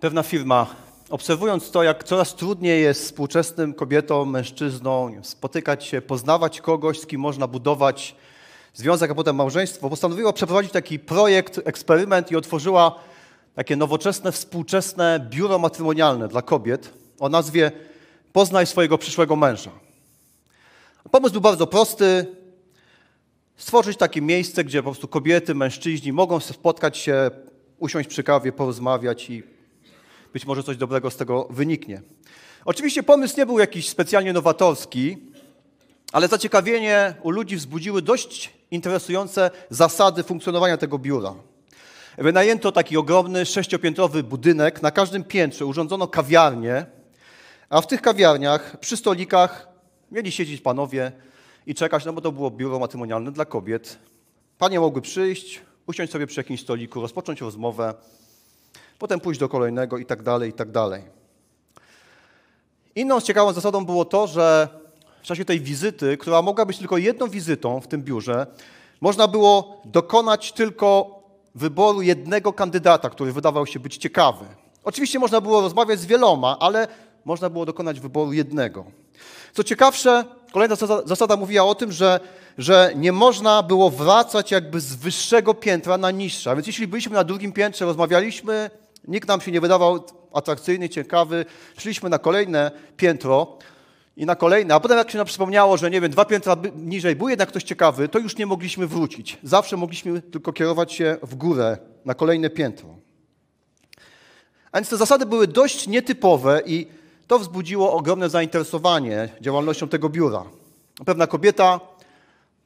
Pewna firma, obserwując to, jak coraz trudniej jest współczesnym kobietom, mężczyznom spotykać się, poznawać kogoś, z kim można budować związek, a potem małżeństwo, postanowiła przeprowadzić taki projekt, eksperyment i otworzyła takie nowoczesne, współczesne biuro matrymonialne dla kobiet o nazwie Poznaj swojego przyszłego męża. Pomysł był bardzo prosty. Stworzyć takie miejsce, gdzie po prostu kobiety, mężczyźni mogą spotkać się, usiąść przy kawie, porozmawiać i być może coś dobrego z tego wyniknie. Oczywiście pomysł nie był jakiś specjalnie nowatorski, ale zaciekawienie u ludzi wzbudziły dość interesujące zasady funkcjonowania tego biura. Wynajęto taki ogromny sześciopiętrowy budynek. Na każdym piętrze urządzono kawiarnię, a w tych kawiarniach przy stolikach mieli siedzieć panowie i czekać, no bo to było biuro matrymonialne dla kobiet. Panie mogły przyjść, usiąść sobie przy jakimś stoliku, rozpocząć rozmowę, potem pójść do kolejnego i tak dalej, i tak dalej. Inną ciekawą zasadą było to, że w czasie tej wizyty, która mogła być tylko jedną wizytą w tym biurze, można było dokonać tylko wyboru jednego kandydata, który wydawał się być ciekawy. Oczywiście można było rozmawiać z wieloma, ale można było dokonać wyboru jednego. Co ciekawsze, kolejna zasada, mówiła o tym, że, że nie można było wracać jakby z wyższego piętra na niższe. A więc jeśli byliśmy na drugim piętrze, rozmawialiśmy, nikt nam się nie wydawał atrakcyjny, ciekawy, szliśmy na kolejne piętro i na kolejne, a potem jak się nam przypomniało, że nie wiem, dwa piętra niżej był jednak ktoś ciekawy, to już nie mogliśmy wrócić. Zawsze mogliśmy tylko kierować się w górę, na kolejne piętro. A więc te zasady były dość nietypowe i to wzbudziło ogromne zainteresowanie działalnością tego biura. Pewna kobieta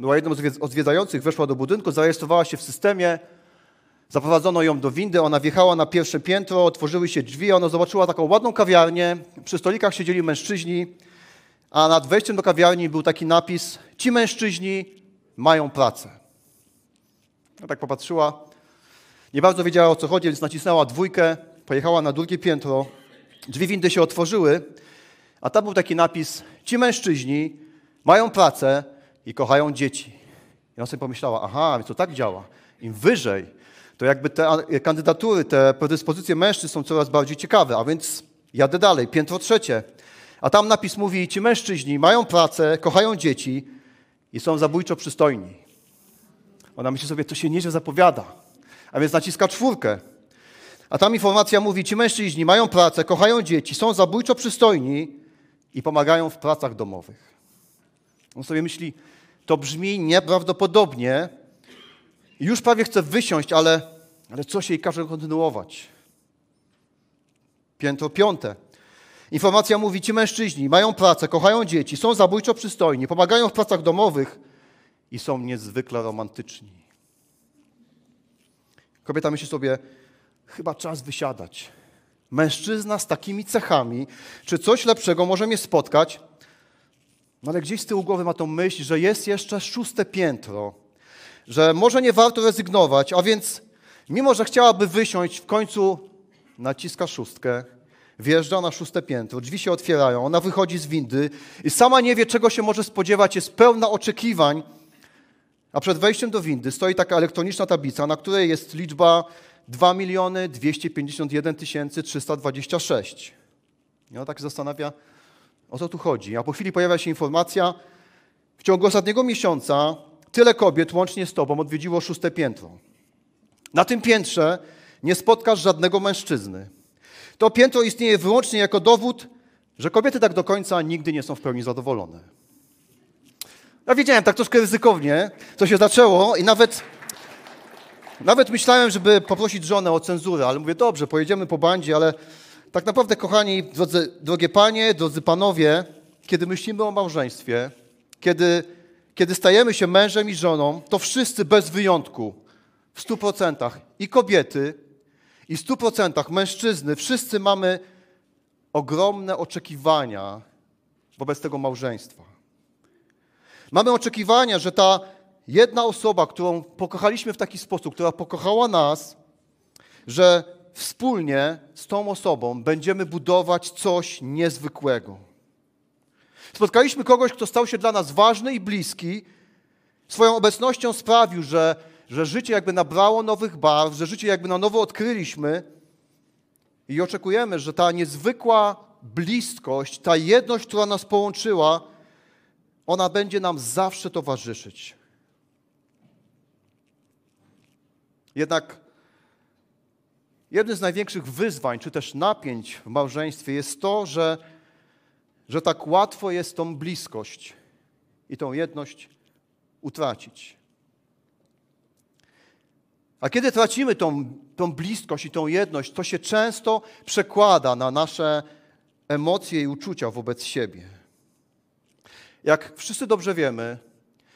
była jedną z odwiedzających, weszła do budynku, zarejestrowała się w systemie, zaprowadzono ją do windy, ona wjechała na pierwsze piętro, otworzyły się drzwi, ona zobaczyła taką ładną kawiarnię, przy stolikach siedzieli mężczyźni, a nad wejściem do kawiarni był taki napis: Ci mężczyźni mają pracę. No tak popatrzyła, nie bardzo wiedziała o co chodzi, więc nacisnęła dwójkę, pojechała na drugie piętro, drzwi windy się otworzyły, a tam był taki napis: Ci mężczyźni mają pracę i kochają dzieci. I ona sobie pomyślała: Aha, więc to tak działa. Im wyżej, to jakby te kandydatury, te predyspozycje mężczyzn są coraz bardziej ciekawe, a więc jadę dalej, piętro trzecie. A tam napis mówi: Ci mężczyźni mają pracę, kochają dzieci i są zabójczo przystojni. Ona myśli sobie, to się nieźle zapowiada. A więc naciska czwórkę. A tam informacja mówi, ci mężczyźni mają pracę, kochają dzieci, są zabójczo przystojni i pomagają w pracach domowych. On sobie myśli, to brzmi nieprawdopodobnie. Już prawie chce wysiąść, ale, ale coś jej każe kontynuować. Piętro piąte. Informacja mówi, ci mężczyźni mają pracę, kochają dzieci, są zabójczo przystojni, pomagają w pracach domowych i są niezwykle romantyczni. Kobieta myśli sobie, chyba czas wysiadać. Mężczyzna z takimi cechami, czy coś lepszego może mnie spotkać? No ale gdzieś z tyłu głowy ma tą myśl, że jest jeszcze szóste piętro, że może nie warto rezygnować, a więc mimo, że chciałaby wysiąść, w końcu naciska szóstkę, wjeżdża na szóste piętro, drzwi się otwierają, ona wychodzi z windy i sama nie wie, czego się może spodziewać, jest pełna oczekiwań, a przed wejściem do windy stoi taka elektroniczna tablica, na której jest liczba 2 miliony 251 326. I ona tak się zastanawia, o co tu chodzi. A po chwili pojawia się informacja, w ciągu ostatniego miesiąca tyle kobiet łącznie z tobą odwiedziło szóste piętro. Na tym piętrze nie spotkasz żadnego mężczyzny. To piętro istnieje wyłącznie jako dowód, że kobiety tak do końca nigdy nie są w pełni zadowolone. Ja wiedziałem tak troszkę ryzykownie, co się zaczęło i nawet nawet myślałem, żeby poprosić żonę o cenzurę, ale mówię, dobrze, pojedziemy po bandzie, ale tak naprawdę, kochani, drodzy, drogie panie, drodzy panowie, kiedy myślimy o małżeństwie, kiedy, kiedy stajemy się mężem i żoną, to wszyscy bez wyjątku, w stu procentach, i kobiety, i w stu procentach mężczyzny, wszyscy mamy ogromne oczekiwania wobec tego małżeństwa. Mamy oczekiwania, że ta jedna osoba, którą pokochaliśmy w taki sposób, która pokochała nas, że wspólnie z tą osobą będziemy budować coś niezwykłego. Spotkaliśmy kogoś, kto stał się dla nas ważny i bliski. Swoją obecnością sprawił, że, że życie jakby nabrało nowych barw, że życie jakby na nowo odkryliśmy. I oczekujemy, że ta niezwykła bliskość, ta jedność, która nas połączyła, ona będzie nam zawsze towarzyszyć. Jednak jednym z największych wyzwań, czy też napięć w małżeństwie jest to, że, że tak łatwo jest tą bliskość i tą jedność utracić. A kiedy tracimy tą, tą bliskość i tą jedność, to się często przekłada na nasze emocje i uczucia wobec siebie. Jak wszyscy dobrze wiemy,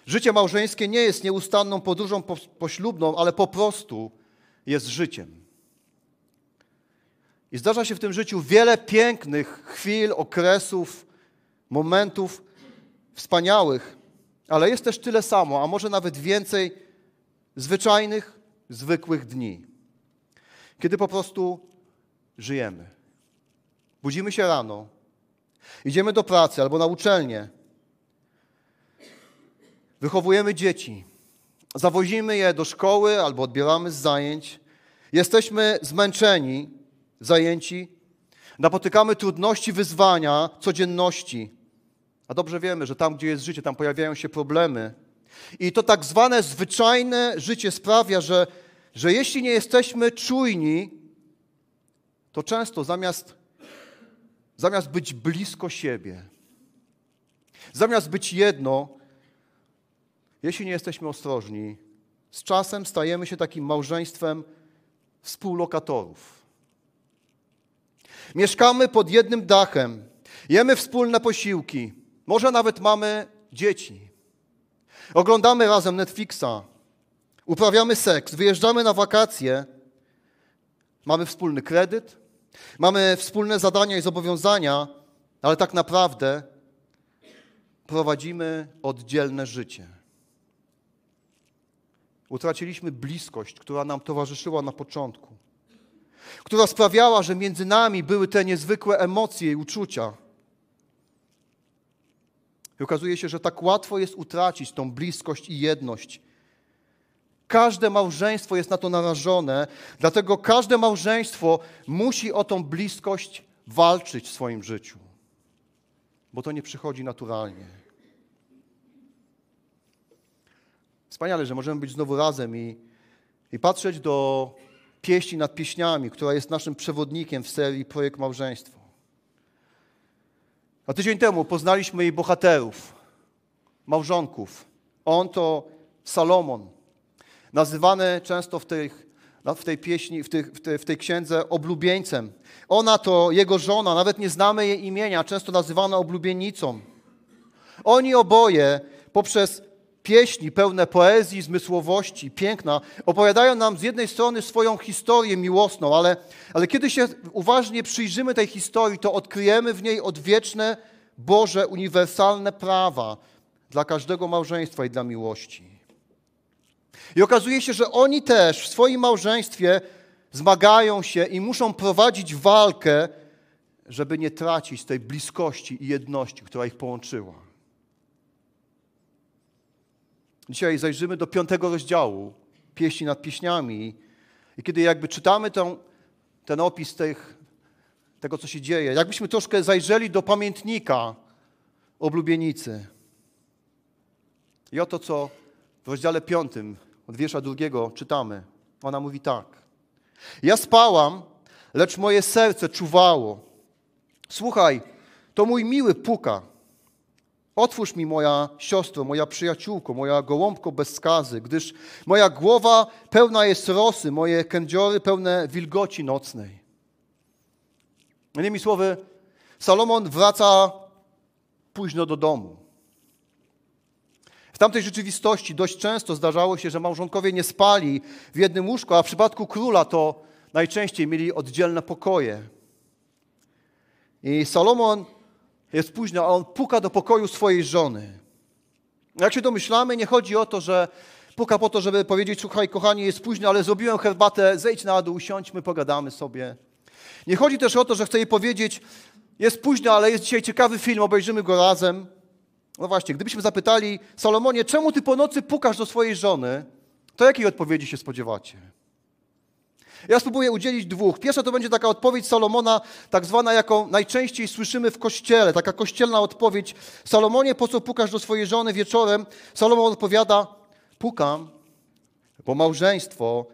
życie małżeńskie nie jest nieustanną podróżą poślubną, ale po prostu jest życiem. I zdarza się w tym życiu wiele pięknych chwil, okresów, momentów wspaniałych, ale jest też tyle samo, a może nawet więcej zwyczajnych, zwykłych dni, kiedy po prostu żyjemy. Budzimy się rano, idziemy do pracy albo na uczelnię, wychowujemy dzieci, zawozimy je do szkoły albo odbieramy z zajęć, jesteśmy zmęczeni, zajęci, napotykamy trudności, wyzwania, codzienności. A dobrze wiemy, że tam, gdzie jest życie, tam pojawiają się problemy. I to tak zwane zwyczajne życie sprawia, że, że jeśli nie jesteśmy czujni, to często zamiast zamiast być blisko siebie, zamiast być jedno, jeśli nie jesteśmy ostrożni, z czasem stajemy się takim małżeństwem współlokatorów. Mieszkamy pod jednym dachem, jemy wspólne posiłki, może nawet mamy dzieci. Oglądamy razem Netflixa, uprawiamy seks, wyjeżdżamy na wakacje, mamy wspólny kredyt, Mamy wspólne zadania i zobowiązania, ale tak naprawdę prowadzimy oddzielne życie. Utraciliśmy bliskość, która nam towarzyszyła na początku, która sprawiała, że między nami były te niezwykłe emocje i uczucia. I okazuje się, że tak łatwo jest utracić tą bliskość i jedność Każde małżeństwo jest na to narażone, dlatego każde małżeństwo musi o tą bliskość walczyć w swoim życiu, bo to nie przychodzi naturalnie. Wspaniale, że możemy być znowu razem i, i patrzeć do pieśni nad pieśniami, która jest naszym przewodnikiem w serii Projekt Małżeństwo. A tydzień temu poznaliśmy jej bohaterów, małżonków. On to Salomon, nazywany często w, tych, w tej pieśni, w, tych, w, tej, w tej księdze oblubieńcem. Ona to jego żona, nawet nie znamy jej imienia, często nazywana oblubienicą. Oni oboje poprzez pieśni pełne poezji, zmysłowości, piękna, opowiadają nam z jednej strony swoją historię miłosną, ale, ale kiedy się uważnie przyjrzymy tej historii, to odkryjemy w niej odwieczne Boże uniwersalne prawa dla każdego małżeństwa i dla miłości. I okazuje się, że oni też w swoim małżeństwie zmagają się i muszą prowadzić walkę, żeby nie tracić tej bliskości i jedności, która ich połączyła. Dzisiaj zajrzymy do piątego rozdziału pieśni nad pieśniami i kiedy jakby czytamy ten, ten opis tych, tego, co się dzieje, jakbyśmy troszkę zajrzeli do pamiętnika oblubienicy. I oto, co w rozdziale piątym od wiersza drugiego czytamy. Ona mówi tak. Ja spałam, lecz moje serce czuwało. Słuchaj, to mój miły puka. Otwórz mi, moja siostro, moja przyjaciółko, moja gołąbko bez skazy, gdyż moja głowa pełna jest rosy, moje kędziory pełne wilgoci nocnej. Innymi słowy, Salomon wraca późno do domu. W tamtej rzeczywistości dość często zdarzało się, że małżonkowie nie spali w jednym łóżku, a w przypadku króla to najczęściej mieli oddzielne pokoje. I Salomon jest późno, a on puka do pokoju swojej żony. Jak się domyślamy, nie chodzi o to, że puka po to, żeby powiedzieć, słuchaj kochani, jest późno, ale zrobiłem herbatę, zejdź na dół, usiądźmy, pogadamy sobie. Nie chodzi też o to, że chce jej powiedzieć, jest późno, ale jest dzisiaj ciekawy film, obejrzymy go razem. No właśnie, gdybyśmy zapytali Salomonie, czemu ty po nocy pukasz do swojej żony, to jakiej odpowiedzi się spodziewacie? Ja spróbuję udzielić dwóch. Pierwsza to będzie taka odpowiedź Salomona, tak zwana, jaką najczęściej słyszymy w kościele, taka kościelna odpowiedź. Salomonie, po co pukasz do swojej żony wieczorem? Salomon odpowiada, pukam, bo małżeństwo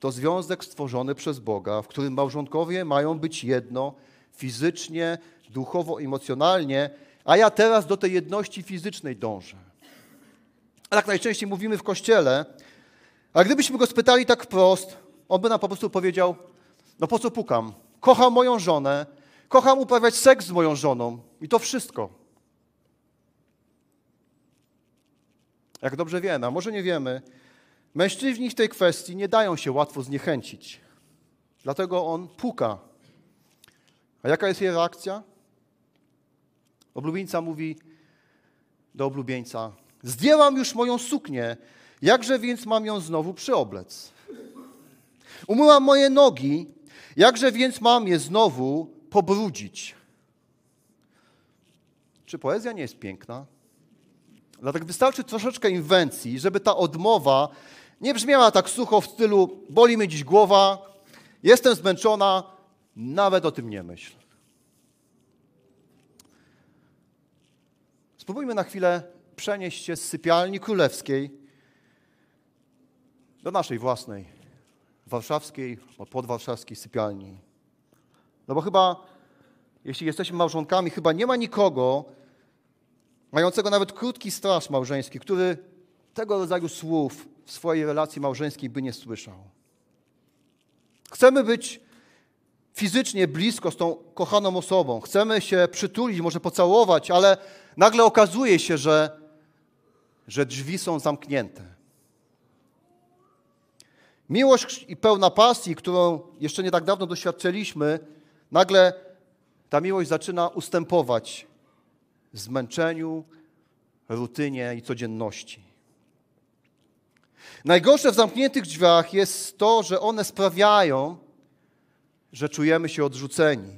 to związek stworzony przez Boga, w którym małżonkowie mają być jedno fizycznie, duchowo, emocjonalnie, a ja teraz do tej jedności fizycznej dążę. A tak najczęściej mówimy w kościele, a gdybyśmy go spytali tak wprost, on by nam po prostu powiedział: No po co pukam? Kocham moją żonę, kocham uprawiać seks z moją żoną i to wszystko. Jak dobrze wiemy, a może nie wiemy, mężczyźni w tej kwestii nie dają się łatwo zniechęcić. Dlatego on puka. A jaka jest jej reakcja? Oblubieńca mówi do oblubieńca: Zdjęłam już moją suknię, jakże więc mam ją znowu przyoblec? Umyłam moje nogi, jakże więc mam je znowu pobrudzić? Czy poezja nie jest piękna? Dlatego wystarczy troszeczkę inwencji, żeby ta odmowa nie brzmiała tak sucho w stylu boli mnie dziś głowa, jestem zmęczona, nawet o tym nie myśl. Spróbujmy na chwilę przenieść się z sypialni królewskiej do naszej własnej, warszawskiej, podwarszawskiej sypialni. No bo chyba, jeśli jesteśmy małżonkami, chyba nie ma nikogo mającego nawet krótki straż małżeński, który tego rodzaju słów w swojej relacji małżeńskiej by nie słyszał. Chcemy być fizycznie blisko z tą kochaną osobą, chcemy się przytulić, może pocałować, ale nagle okazuje się, że, że drzwi są zamknięte. Miłość i pełna pasji, którą jeszcze nie tak dawno doświadczyliśmy, nagle ta miłość zaczyna ustępować zmęczeniu, rutynie i codzienności. Najgorsze w zamkniętych drzwiach jest to, że one sprawiają, że czujemy się odrzuceni.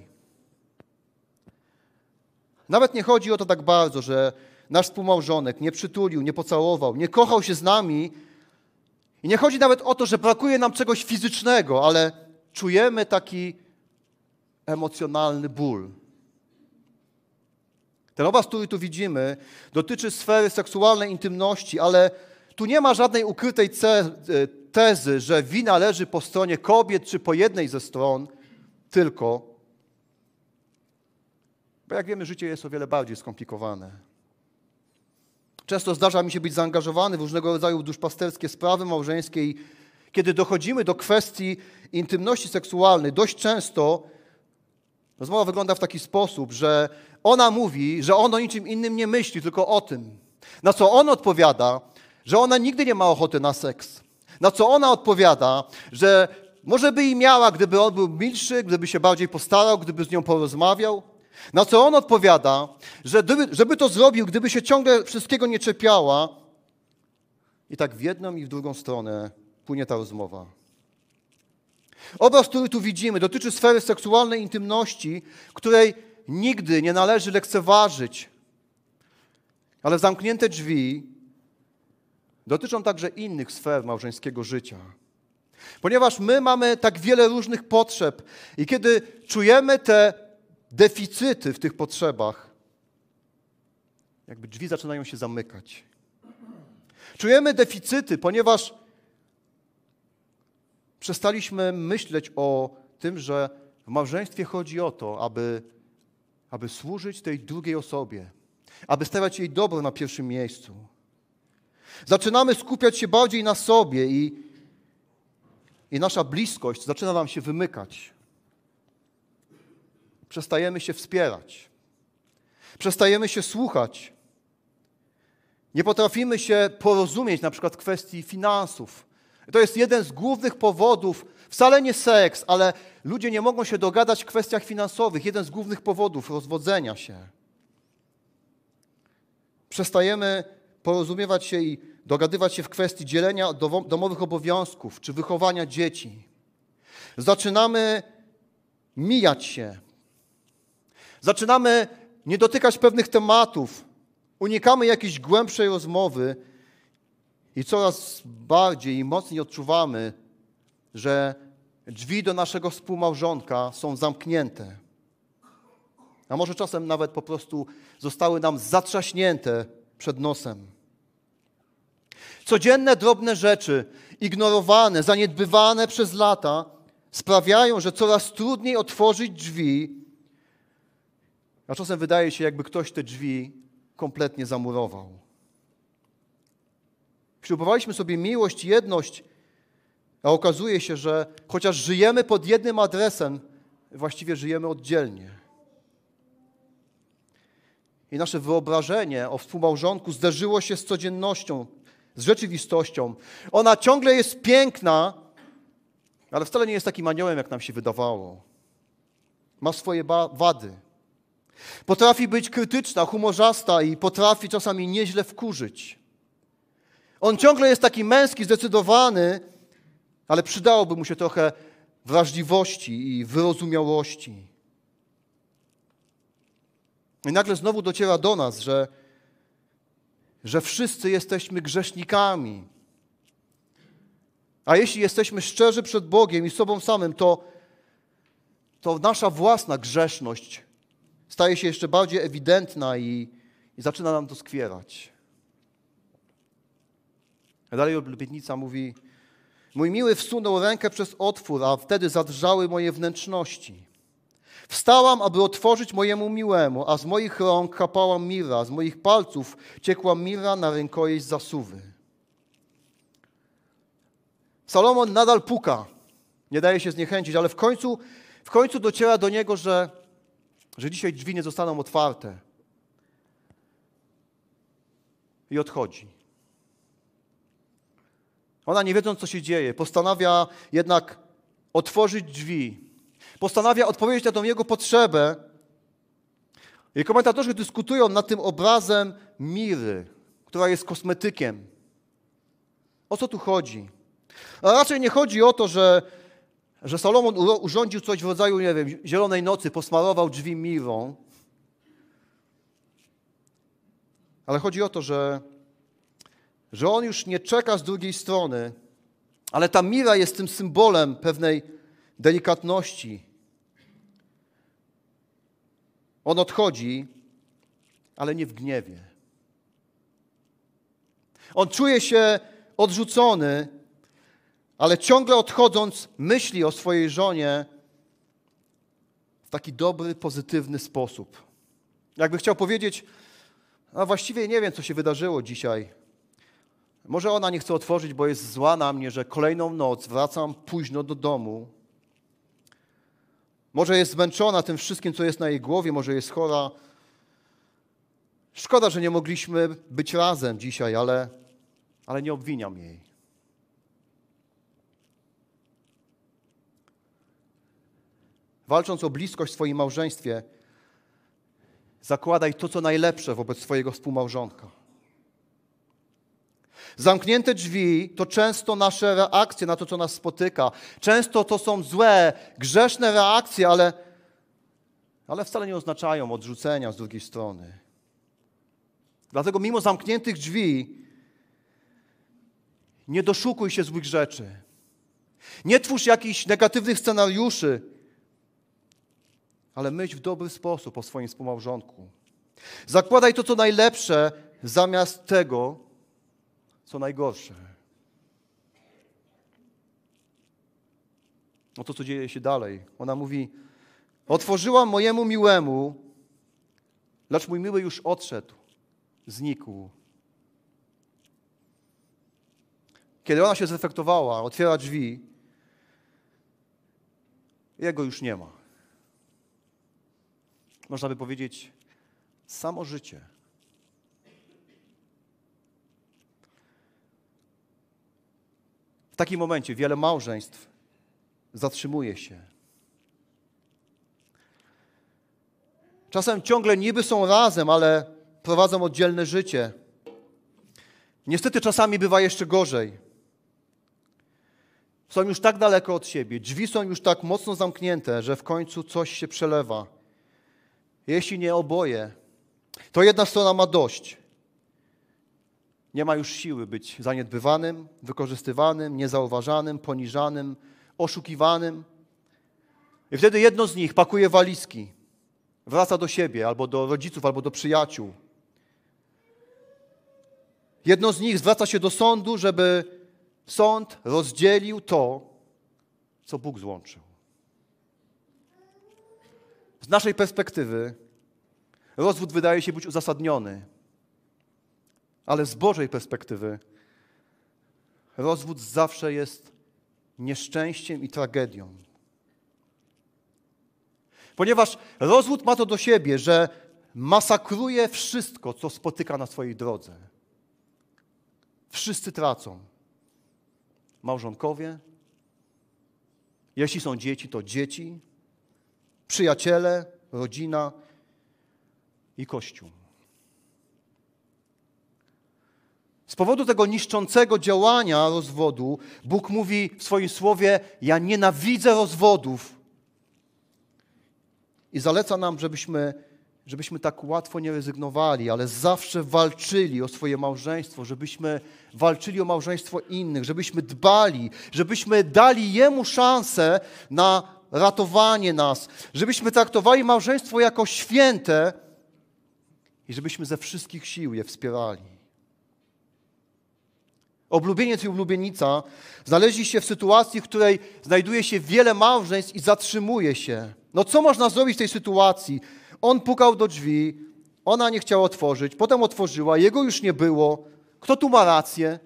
Nawet nie chodzi o to tak bardzo, że nasz współmałżonek nie przytulił, nie pocałował, nie kochał się z nami. I nie chodzi nawet o to, że brakuje nam czegoś fizycznego, ale czujemy taki emocjonalny ból. Ten obraz, który tu widzimy, dotyczy sfery seksualnej intymności, ale tu nie ma żadnej ukrytej tezy, że wina leży po stronie kobiet czy po jednej ze stron, tylko, bo jak wiemy, życie jest o wiele bardziej skomplikowane. Często zdarza mi się być zaangażowany w różnego rodzaju duszpasterskie sprawy małżeńskie i kiedy dochodzimy do kwestii intymności seksualnej, dość często rozmowa wygląda w taki sposób, że ona mówi, że on o niczym innym nie myśli, tylko o tym. Na co on odpowiada, że ona nigdy nie ma ochoty na seks. Na co ona odpowiada, że może by i miała, gdyby on był milszy, gdyby się bardziej postarał, gdyby z nią porozmawiał. Na co on odpowiada, że gdyby, żeby to zrobił, gdyby się ciągle wszystkiego nie czepiała. I tak w jedną i w drugą stronę płynie ta rozmowa. Obraz, który tu widzimy, dotyczy sfery seksualnej intymności, której nigdy nie należy lekceważyć. Ale zamknięte drzwi dotyczą także innych sfer małżeńskiego życia. Ponieważ my mamy tak wiele różnych potrzeb i kiedy czujemy te deficyty w tych potrzebach, jakby drzwi zaczynają się zamykać. Czujemy deficyty, ponieważ przestaliśmy myśleć o tym, że w małżeństwie chodzi o to, aby, aby służyć tej drugiej osobie, aby stawiać jej dobro na pierwszym miejscu. Zaczynamy skupiać się bardziej na sobie i i nasza bliskość zaczyna nam się wymykać. Przestajemy się wspierać. Przestajemy się słuchać. Nie potrafimy się porozumieć na przykład w kwestii finansów. To jest jeden z głównych powodów, wcale nie seks, ale ludzie nie mogą się dogadać w kwestiach finansowych. Jeden z głównych powodów rozwodzenia się. Przestajemy porozumiewać się i dogadywać się w kwestii dzielenia domowych obowiązków czy wychowania dzieci. Zaczynamy mijać się. Zaczynamy nie dotykać pewnych tematów. Unikamy jakiejś głębszej rozmowy i coraz bardziej i mocniej odczuwamy, że drzwi do naszego współmałżonka są zamknięte. A może czasem nawet po prostu zostały nam zatrzaśnięte przed nosem. Codzienne drobne rzeczy, ignorowane, zaniedbywane przez lata, sprawiają, że coraz trudniej otworzyć drzwi, a czasem wydaje się, jakby ktoś te drzwi kompletnie zamurował. Ślubowaliśmy sobie miłość jedność, a okazuje się, że chociaż żyjemy pod jednym adresem, właściwie żyjemy oddzielnie. I nasze wyobrażenie o współmałżonku zderzyło się z codziennością, z rzeczywistością. Ona ciągle jest piękna, ale wcale nie jest takim aniołem, jak nam się wydawało. Ma swoje wady. Potrafi być krytyczna, humorzasta i potrafi czasami nieźle wkurzyć. On ciągle jest taki męski, zdecydowany, ale przydałoby mu się trochę wrażliwości i wyrozumiałości. I nagle znowu dociera do nas, że, że wszyscy jesteśmy grzesznikami. A jeśli jesteśmy szczerzy przed Bogiem i sobą samym, to, to nasza własna grzeszność staje się jeszcze bardziej ewidentna i, i zaczyna nam to skwierać. Dalej oblubienica mówi, mój miły wsunął rękę przez otwór, a wtedy zadrżały moje wnętrzności. Wstałam, aby otworzyć mojemu miłemu, a z moich rąk kapała mira, z moich palców ciekła mira na rękojeść zasuwy. Salomon nadal puka, nie daje się zniechęcić, ale w końcu, w końcu dociera do niego, że, że dzisiaj drzwi nie zostaną otwarte. I odchodzi. Ona, nie wiedząc, co się dzieje, postanawia jednak otworzyć drzwi. Postanawia odpowiedzieć na tą jego potrzebę. I komentatorzy dyskutują nad tym obrazem miry, która jest kosmetykiem. O co tu chodzi? A raczej nie chodzi o to, że, że Salomon urządził coś w rodzaju, nie wiem, zielonej nocy, posmarował drzwi mirą. Ale chodzi o to, że że on już nie czeka z drugiej strony, ale ta mira jest tym symbolem pewnej delikatności. On odchodzi, ale nie w gniewie. On czuje się odrzucony, ale ciągle odchodząc, myśli o swojej żonie w taki dobry, pozytywny sposób. Jakby chciał powiedzieć, a właściwie nie wiem, co się wydarzyło dzisiaj. Może ona nie chce otworzyć, bo jest zła na mnie, że kolejną noc wracam późno do domu. Może jest zmęczona tym wszystkim, co jest na jej głowie, może jest chora. Szkoda, że nie mogliśmy być razem dzisiaj, ale, ale nie obwiniam jej. Walcząc o bliskość w swoim małżeństwie, zakładaj to, co najlepsze wobec swojego współmałżonka. Zamknięte drzwi to często nasze reakcje na to, co nas spotyka. Często to są złe, grzeszne reakcje, ale, ale wcale nie oznaczają odrzucenia z drugiej strony. Dlatego, mimo zamkniętych drzwi, nie doszukuj się złych rzeczy. Nie twórz jakichś negatywnych scenariuszy, ale myśl w dobry sposób o swoim współmałżonku. Zakładaj to, co najlepsze, zamiast tego, co najgorsze. No to, co dzieje się dalej. Ona mówi, otworzyłam mojemu miłemu, lecz mój miły już odszedł, znikł. Kiedy ona się zreflektowała, otwiera drzwi, jego już nie ma. Można by powiedzieć, samo życie. takim momencie wiele małżeństw zatrzymuje się. Czasem ciągle niby są razem, ale prowadzą oddzielne życie. Niestety czasami bywa jeszcze gorzej. Są już tak daleko od siebie, drzwi są już tak mocno zamknięte, że w końcu coś się przelewa. Jeśli nie oboje, to jedna strona ma dość nie ma już siły być zaniedbywanym, wykorzystywanym, niezauważanym, poniżanym, oszukiwanym. I wtedy jedno z nich pakuje walizki, wraca do siebie, albo do rodziców, albo do przyjaciół. Jedno z nich zwraca się do sądu, żeby sąd rozdzielił to, co Bóg złączył. Z naszej perspektywy rozwód wydaje się być uzasadniony, ale z Bożej perspektywy rozwód zawsze jest nieszczęściem i tragedią. Ponieważ rozwód ma to do siebie, że masakruje wszystko, co spotyka na swojej drodze. Wszyscy tracą. Małżonkowie, jeśli są dzieci, to dzieci, przyjaciele, rodzina i Kościół. Z powodu tego niszczącego działania rozwodu, Bóg mówi w swoim słowie: Ja nienawidzę rozwodów. I zaleca nam, żebyśmy, żebyśmy tak łatwo nie rezygnowali, ale zawsze walczyli o swoje małżeństwo, żebyśmy walczyli o małżeństwo innych, żebyśmy dbali, żebyśmy dali Jemu szansę na ratowanie nas, żebyśmy traktowali małżeństwo jako święte i żebyśmy ze wszystkich sił je wspierali. Oblubieniec i oblubienica znaleźli się w sytuacji, w której znajduje się wiele małżeństw i zatrzymuje się. No co można zrobić w tej sytuacji? On pukał do drzwi, ona nie chciała otworzyć, potem otworzyła, jego już nie było. Kto tu ma rację?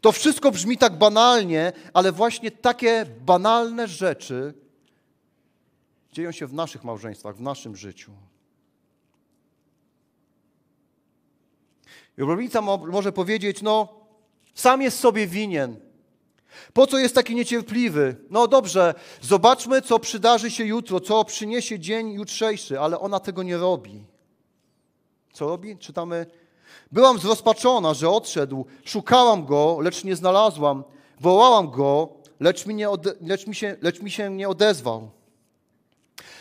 To wszystko brzmi tak banalnie, ale właśnie takie banalne rzeczy dzieją się w naszych małżeństwach, w naszym życiu. I może powiedzieć, no sam jest sobie winien. Po co jest taki niecierpliwy? No dobrze, zobaczmy, co przydarzy się jutro, co przyniesie dzień jutrzejszy, ale ona tego nie robi. Co robi? Czytamy. Byłam zrozpaczona, że odszedł. Szukałam go, lecz nie znalazłam. Wołałam go, lecz mi, nie ode, lecz mi, się, lecz mi się nie odezwał.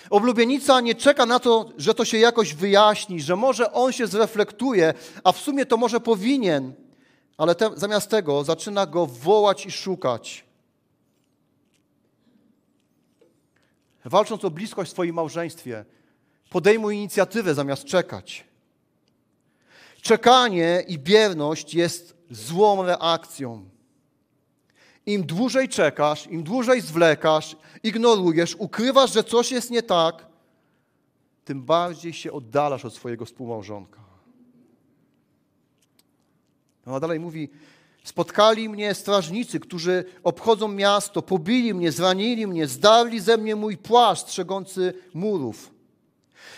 Oblubienica nie czeka na to, że to się jakoś wyjaśni, że może on się zreflektuje, a w sumie to może powinien ale te, zamiast tego zaczyna go wołać i szukać. Walcząc o bliskość w swoim małżeństwie, podejmuj inicjatywę zamiast czekać. Czekanie i bierność jest złą reakcją. Im dłużej czekasz, im dłużej zwlekasz, ignorujesz, ukrywasz, że coś jest nie tak, tym bardziej się oddalasz od swojego współmałżonka. Ona dalej mówi, spotkali mnie strażnicy, którzy obchodzą miasto, pobili mnie, zranili mnie, zdarli ze mnie mój płaszcz strzegący murów.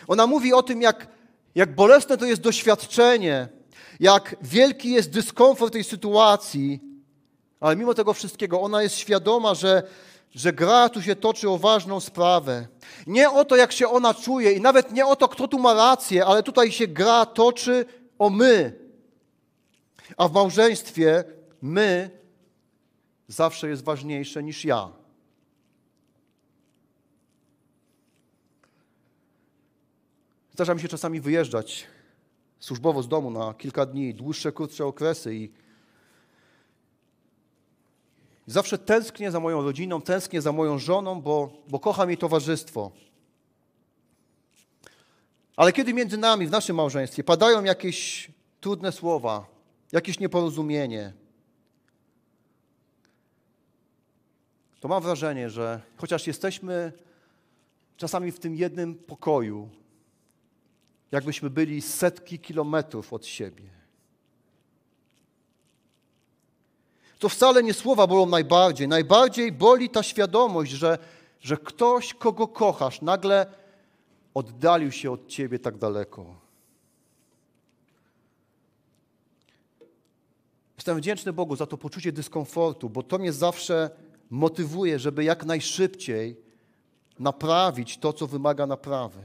Ona mówi o tym, jak, jak bolesne to jest doświadczenie, jak wielki jest dyskomfort tej sytuacji, ale mimo tego wszystkiego ona jest świadoma, że, że gra tu się toczy o ważną sprawę. Nie o to, jak się ona czuje i nawet nie o to, kto tu ma rację, ale tutaj się gra toczy o my, a w małżeństwie my zawsze jest ważniejsze niż ja. Zdarza mi się czasami wyjeżdżać służbowo z domu na kilka dni, dłuższe, krótsze okresy i zawsze tęsknię za moją rodziną, tęsknię za moją żoną, bo, bo kocham jej towarzystwo. Ale kiedy między nami, w naszym małżeństwie, padają jakieś trudne słowa, jakieś nieporozumienie, to mam wrażenie, że chociaż jesteśmy czasami w tym jednym pokoju, jakbyśmy byli setki kilometrów od siebie. To wcale nie słowa bolą najbardziej. Najbardziej boli ta świadomość, że, że ktoś, kogo kochasz, nagle oddalił się od ciebie tak daleko. Jestem wdzięczny Bogu za to poczucie dyskomfortu, bo to mnie zawsze motywuje, żeby jak najszybciej naprawić to, co wymaga naprawy.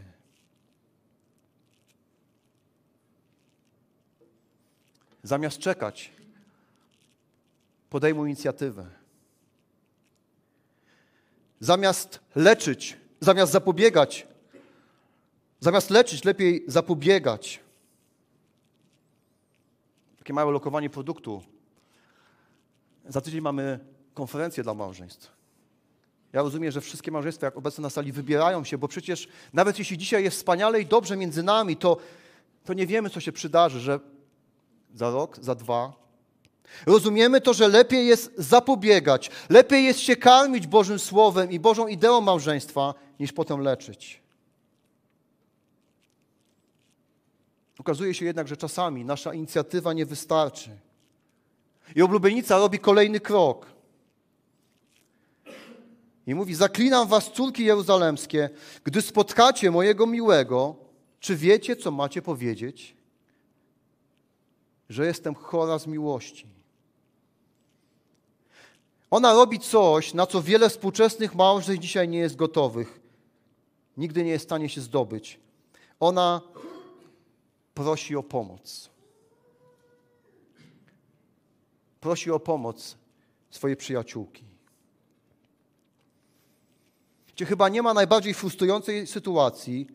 Zamiast czekać, podejmuj inicjatywę. Zamiast leczyć, zamiast zapobiegać, zamiast leczyć, lepiej zapobiegać. Takie małe lokowanie produktu. Za tydzień mamy konferencję dla małżeństw. Ja rozumiem, że wszystkie małżeństwa, jak obecne na sali, wybierają się, bo przecież nawet jeśli dzisiaj jest wspaniale i dobrze między nami, to, to nie wiemy, co się przydarzy, że za rok, za dwa. Rozumiemy to, że lepiej jest zapobiegać, lepiej jest się karmić Bożym Słowem i Bożą ideą małżeństwa, niż potem leczyć. Okazuje się jednak, że czasami nasza inicjatywa nie wystarczy. I oblubienica robi kolejny krok. I mówi: Zaklinam was, córki jeruzalemskie, gdy spotkacie mojego miłego, czy wiecie, co macie powiedzieć? Że jestem chora z miłości. Ona robi coś, na co wiele współczesnych małżeństw dzisiaj nie jest gotowych. Nigdy nie jest w stanie się zdobyć. Ona prosi o pomoc. Prosi o pomoc swojej przyjaciółki. Gdzie chyba nie ma najbardziej frustrującej sytuacji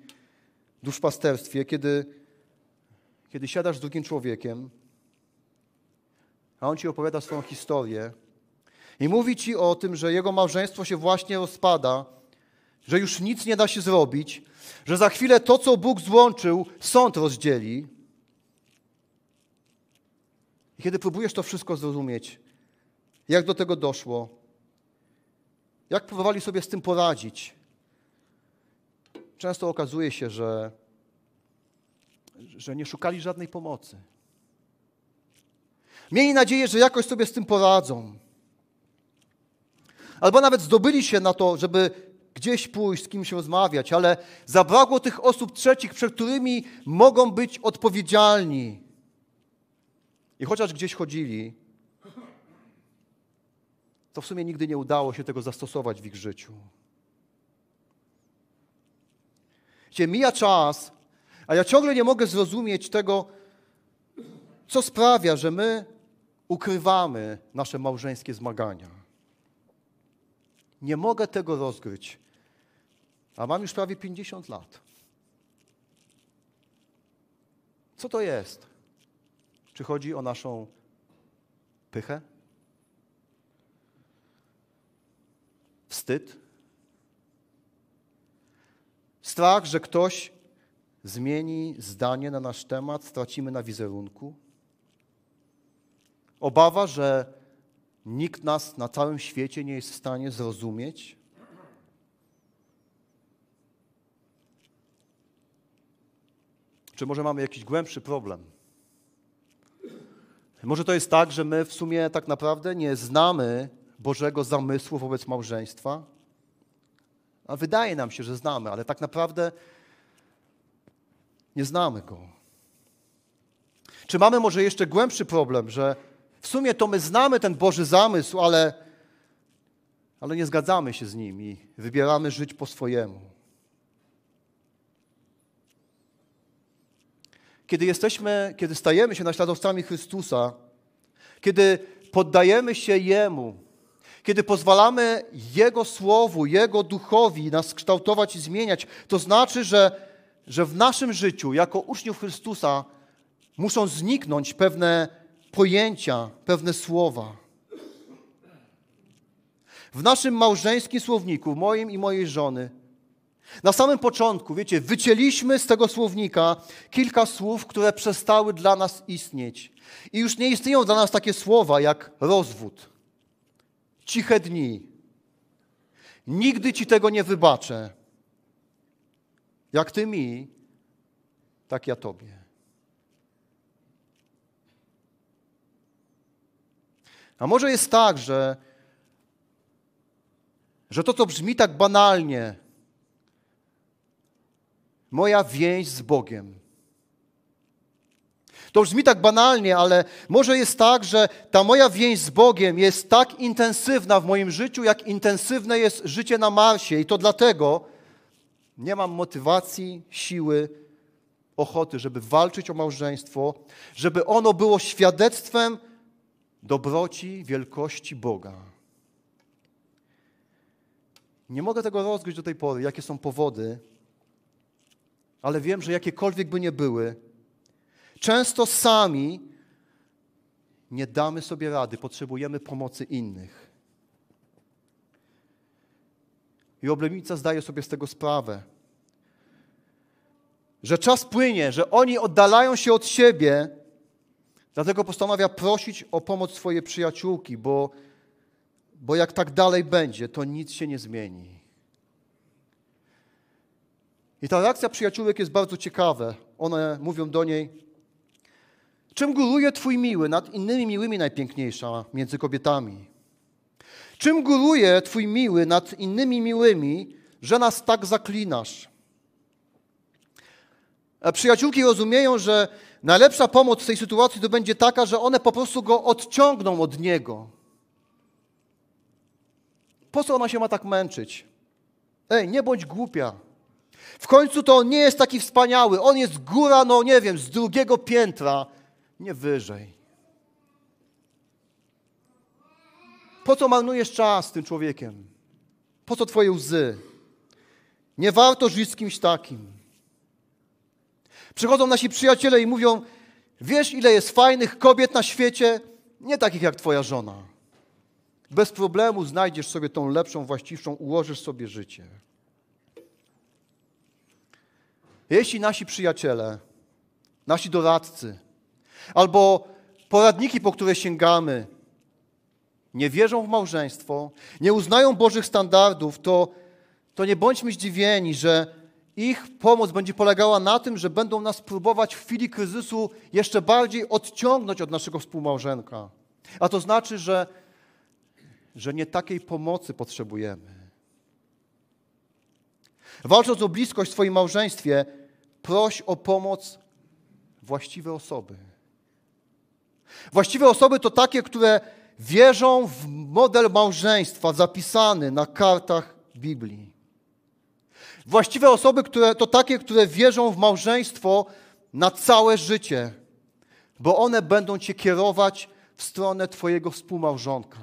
w duszpasterstwie, kiedy, kiedy siadasz z drugim człowiekiem, a on ci opowiada swoją historię i mówi ci o tym, że jego małżeństwo się właśnie rozpada, że już nic nie da się zrobić, że za chwilę to, co Bóg złączył, sąd rozdzieli. I kiedy próbujesz to wszystko zrozumieć, jak do tego doszło, jak próbowali sobie z tym poradzić, często okazuje się, że, że nie szukali żadnej pomocy. Mieli nadzieję, że jakoś sobie z tym poradzą. Albo nawet zdobyli się na to, żeby gdzieś pójść, z kimś rozmawiać, ale zabrakło tych osób trzecich, przed którymi mogą być odpowiedzialni. I chociaż gdzieś chodzili, to w sumie nigdy nie udało się tego zastosować w ich życiu. Gdzie mija czas, a ja ciągle nie mogę zrozumieć tego, co sprawia, że my ukrywamy nasze małżeńskie zmagania. Nie mogę tego rozgryć. A mam już prawie 50 lat. Co to jest? Czy chodzi o naszą pychę? Wstyd? Strach, że ktoś zmieni zdanie na nasz temat, stracimy na wizerunku? Obawa, że nikt nas na całym świecie nie jest w stanie zrozumieć? Czy może mamy jakiś głębszy problem? Może to jest tak, że my w sumie tak naprawdę nie znamy Bożego zamysłu wobec małżeństwa? A wydaje nam się, że znamy, ale tak naprawdę nie znamy go. Czy mamy może jeszcze głębszy problem, że w sumie to my znamy ten Boży zamysł, ale, ale nie zgadzamy się z nim i wybieramy żyć po swojemu? kiedy jesteśmy, kiedy stajemy się naśladowcami Chrystusa, kiedy poddajemy się Jemu, kiedy pozwalamy Jego Słowu, Jego Duchowi nas kształtować i zmieniać, to znaczy, że, że w naszym życiu, jako uczniów Chrystusa, muszą zniknąć pewne pojęcia, pewne słowa. W naszym małżeńskim słowniku, moim i mojej żony, na samym początku, wiecie, wycięliśmy z tego słownika kilka słów, które przestały dla nas istnieć. I już nie istnieją dla nas takie słowa jak rozwód, ciche dni. Nigdy ci tego nie wybaczę. Jak ty mi, tak ja tobie. A może jest tak, że, że to, co brzmi tak banalnie, moja więź z Bogiem. To brzmi tak banalnie, ale może jest tak, że ta moja więź z Bogiem jest tak intensywna w moim życiu, jak intensywne jest życie na Marsie. I to dlatego nie mam motywacji, siły, ochoty, żeby walczyć o małżeństwo, żeby ono było świadectwem dobroci, wielkości Boga. Nie mogę tego rozgryźć do tej pory, jakie są powody, ale wiem, że jakiekolwiek by nie były, często sami nie damy sobie rady, potrzebujemy pomocy innych. I oblubienica zdaje sobie z tego sprawę. Że czas płynie, że oni oddalają się od siebie, dlatego postanawia prosić o pomoc swojej przyjaciółki, bo, bo jak tak dalej będzie, to nic się nie zmieni. I ta reakcja przyjaciółek jest bardzo ciekawa. One mówią do niej, czym góruje Twój miły nad innymi miłymi najpiękniejsza między kobietami? Czym góruje Twój miły nad innymi miłymi, że nas tak zaklinasz? A przyjaciółki rozumieją, że najlepsza pomoc w tej sytuacji to będzie taka, że one po prostu go odciągną od niego. Po co ona się ma tak męczyć? Ej, nie bądź głupia. W końcu to on nie jest taki wspaniały. On jest góra, no nie wiem, z drugiego piętra, nie wyżej. Po co marnujesz czas z tym człowiekiem? Po co twoje łzy? Nie warto żyć z kimś takim. Przychodzą nasi przyjaciele i mówią: Wiesz, ile jest fajnych kobiet na świecie? Nie takich jak twoja żona. Bez problemu znajdziesz sobie tą lepszą, właściwszą, ułożysz sobie życie. Jeśli nasi przyjaciele, nasi doradcy albo poradniki, po które sięgamy, nie wierzą w małżeństwo, nie uznają Bożych standardów, to, to nie bądźmy zdziwieni, że ich pomoc będzie polegała na tym, że będą nas próbować w chwili kryzysu jeszcze bardziej odciągnąć od naszego współmałżonka. A to znaczy, że, że nie takiej pomocy potrzebujemy. Walcząc o bliskość w swoim małżeństwie, proś o pomoc właściwe osoby. Właściwe osoby to takie, które wierzą w model małżeństwa zapisany na kartach Biblii. Właściwe osoby które, to takie, które wierzą w małżeństwo na całe życie, bo one będą Cię kierować w stronę Twojego współmałżonka.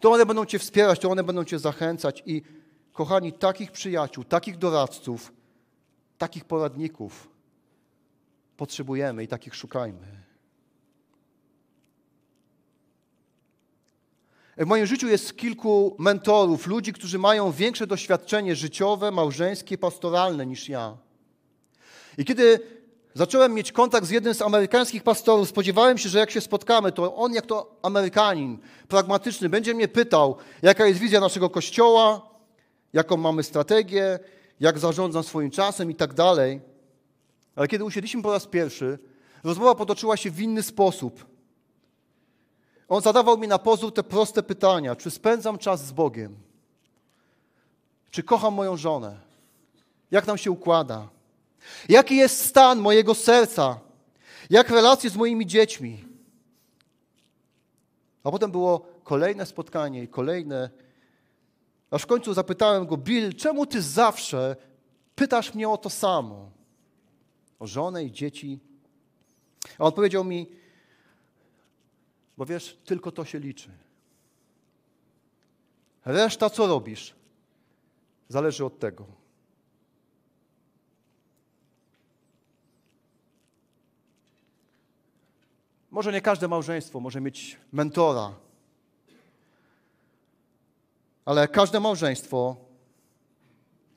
To one będą Cię wspierać, to one będą Cię zachęcać i kochani, takich przyjaciół, takich doradców, takich poradników potrzebujemy i takich szukajmy. W moim życiu jest kilku mentorów, ludzi, którzy mają większe doświadczenie życiowe, małżeńskie, pastoralne niż ja. I kiedy zacząłem mieć kontakt z jednym z amerykańskich pastorów, spodziewałem się, że jak się spotkamy, to on, jak to Amerykanin, pragmatyczny, będzie mnie pytał, jaka jest wizja naszego kościoła, jaką mamy strategię, jak zarządzam swoim czasem i tak dalej. Ale kiedy usiedliśmy po raz pierwszy, rozmowa potoczyła się w inny sposób. On zadawał mi na pozór te proste pytania: czy spędzam czas z Bogiem? Czy kocham moją żonę? Jak nam się układa? Jaki jest stan mojego serca? Jak relacje z moimi dziećmi? A potem było kolejne spotkanie i kolejne. Aż w końcu zapytałem go, Bill, czemu ty zawsze pytasz mnie o to samo? O żonę i dzieci? A on powiedział mi, bo wiesz, tylko to się liczy. Reszta, co robisz, zależy od tego. Może nie każde małżeństwo może mieć mentora, ale każde małżeństwo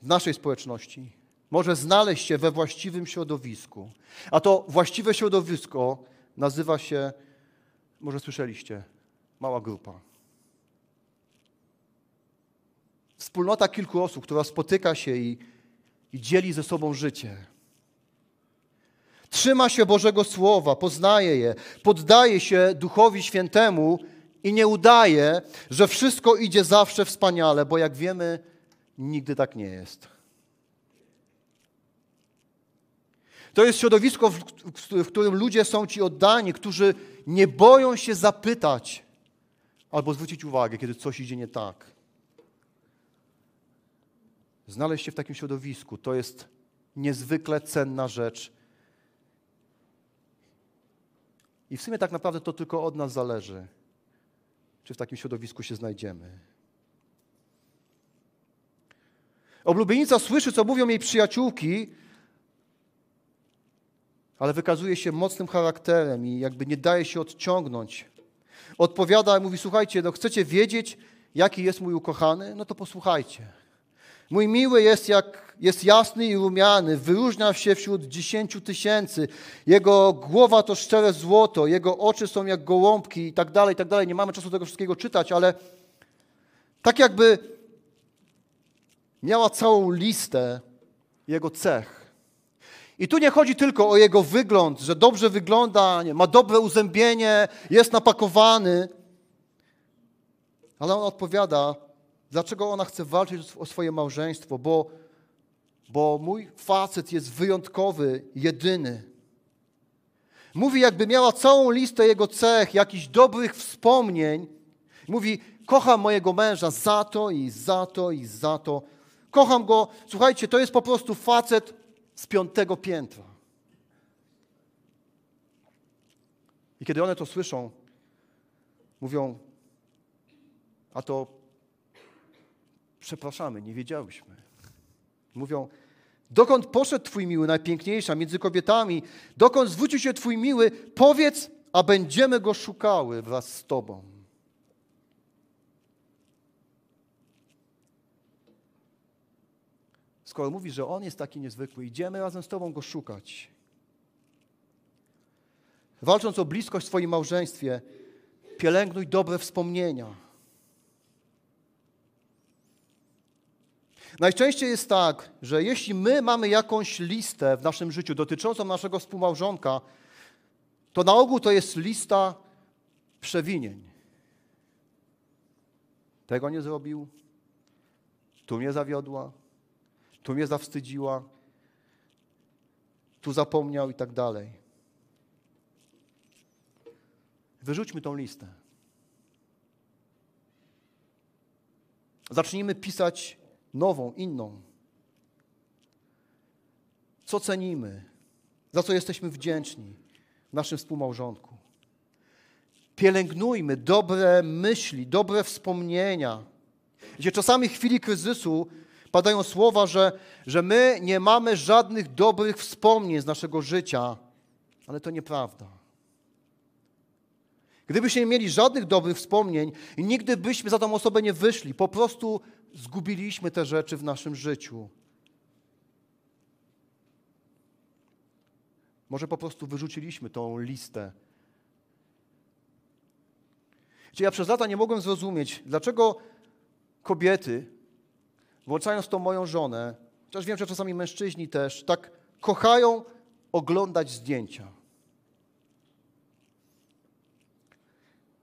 w naszej społeczności może znaleźć się we właściwym środowisku. A to właściwe środowisko nazywa się może słyszeliście, mała grupa. Wspólnota kilku osób, która spotyka się i, i dzieli ze sobą życie. Trzyma się Bożego Słowa, poznaje je, poddaje się Duchowi Świętemu i nie udaje, że wszystko idzie zawsze wspaniale, bo jak wiemy, nigdy tak nie jest. To jest środowisko, w którym ludzie są ci oddani, którzy nie boją się zapytać albo zwrócić uwagę, kiedy coś idzie nie tak. Znaleźć się w takim środowisku to jest niezwykle cenna rzecz. I w sumie tak naprawdę to tylko od nas zależy, czy w takim środowisku się znajdziemy. Oblubienica słyszy, co mówią jej przyjaciółki, ale wykazuje się mocnym charakterem i jakby nie daje się odciągnąć. Odpowiada i mówi: Słuchajcie, no chcecie wiedzieć, jaki jest mój ukochany? No to posłuchajcie. Mój miły jest jak jest jasny i rumiany, wyróżnia się wśród dziesięciu tysięcy. Jego głowa to szczere złoto, jego oczy są jak gołąbki i tak dalej, i tak dalej. Nie mamy czasu tego wszystkiego czytać, ale tak jakby miała całą listę jego cech. I tu nie chodzi tylko o jego wygląd, że dobrze wygląda, nie, ma dobre uzębienie, jest napakowany, ale on odpowiada, dlaczego ona chce walczyć o swoje małżeństwo, bo, bo mój facet jest wyjątkowy, jedyny. Mówi, jakby miała całą listę jego cech, jakichś dobrych wspomnień. Mówi, kocham mojego męża za to i za to i za to. Kocham go. Słuchajcie, to jest po prostu facet z piątego piętra. I kiedy one to słyszą, mówią, a to przepraszamy, nie wiedziałyśmy. Mówią, dokąd poszedł Twój miły, najpiękniejsza między kobietami, dokąd zwrócił się Twój miły, powiedz, a będziemy go szukały wraz z Tobą. Skoro mówi, że On jest taki niezwykły, idziemy razem z Tobą go szukać. Walcząc o bliskość w swoim małżeństwie, pielęgnuj dobre wspomnienia. Najczęściej jest tak, że jeśli my mamy jakąś listę w naszym życiu dotyczącą naszego współmałżonka, to na ogół to jest lista przewinień. Tego nie zrobił, tu mnie zawiodła, tu mnie zawstydziła, tu zapomniał i tak dalej. Wyrzućmy tą listę. Zacznijmy pisać nową, inną. Co cenimy, za co jesteśmy wdzięczni w naszym współmałżonku. Pielęgnujmy dobre myśli, dobre wspomnienia. Gdzie czasami w chwili kryzysu padają słowa, że, że my nie mamy żadnych dobrych wspomnień z naszego życia, ale to nieprawda. Gdybyśmy nie mieli żadnych dobrych wspomnień nigdy byśmy za tą osobę nie wyszli, po prostu zgubiliśmy te rzeczy w naszym życiu. Może po prostu wyrzuciliśmy tą listę. Czyli ja przez lata nie mogłem zrozumieć, dlaczego kobiety, włączając tą moją żonę, chociaż wiem, że czasami mężczyźni też, tak kochają oglądać zdjęcia.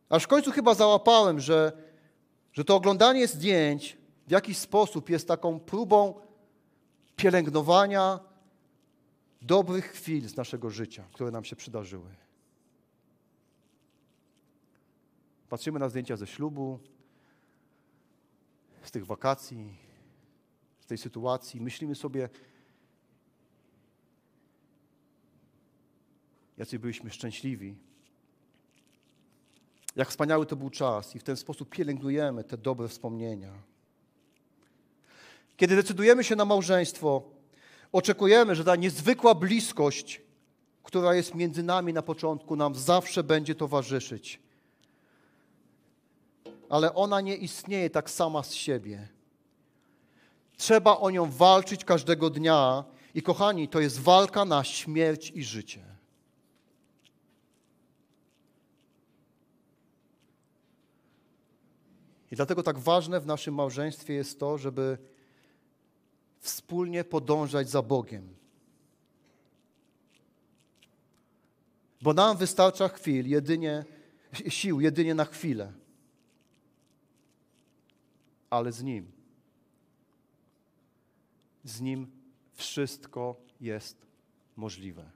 Aż w końcu chyba załapałem, że, że to oglądanie zdjęć w jakiś sposób jest taką próbą pielęgnowania dobrych chwil z naszego życia, które nam się przydarzyły. Patrzymy na zdjęcia ze ślubu, z tych wakacji, z tej sytuacji, myślimy sobie, jacy byliśmy szczęśliwi, jak wspaniały to był czas i w ten sposób pielęgnujemy te dobre wspomnienia. Kiedy decydujemy się na małżeństwo, oczekujemy, że ta niezwykła bliskość, która jest między nami na początku, nam zawsze będzie towarzyszyć. Ale ona nie istnieje tak sama z siebie. Trzeba o nią walczyć każdego dnia i kochani, to jest walka na śmierć i życie. I dlatego tak ważne w naszym małżeństwie jest to, żeby wspólnie podążać za Bogiem. Bo nam wystarcza chwil, jedynie, sił jedynie na chwilę. Ale z Nim. Z Nim wszystko jest możliwe.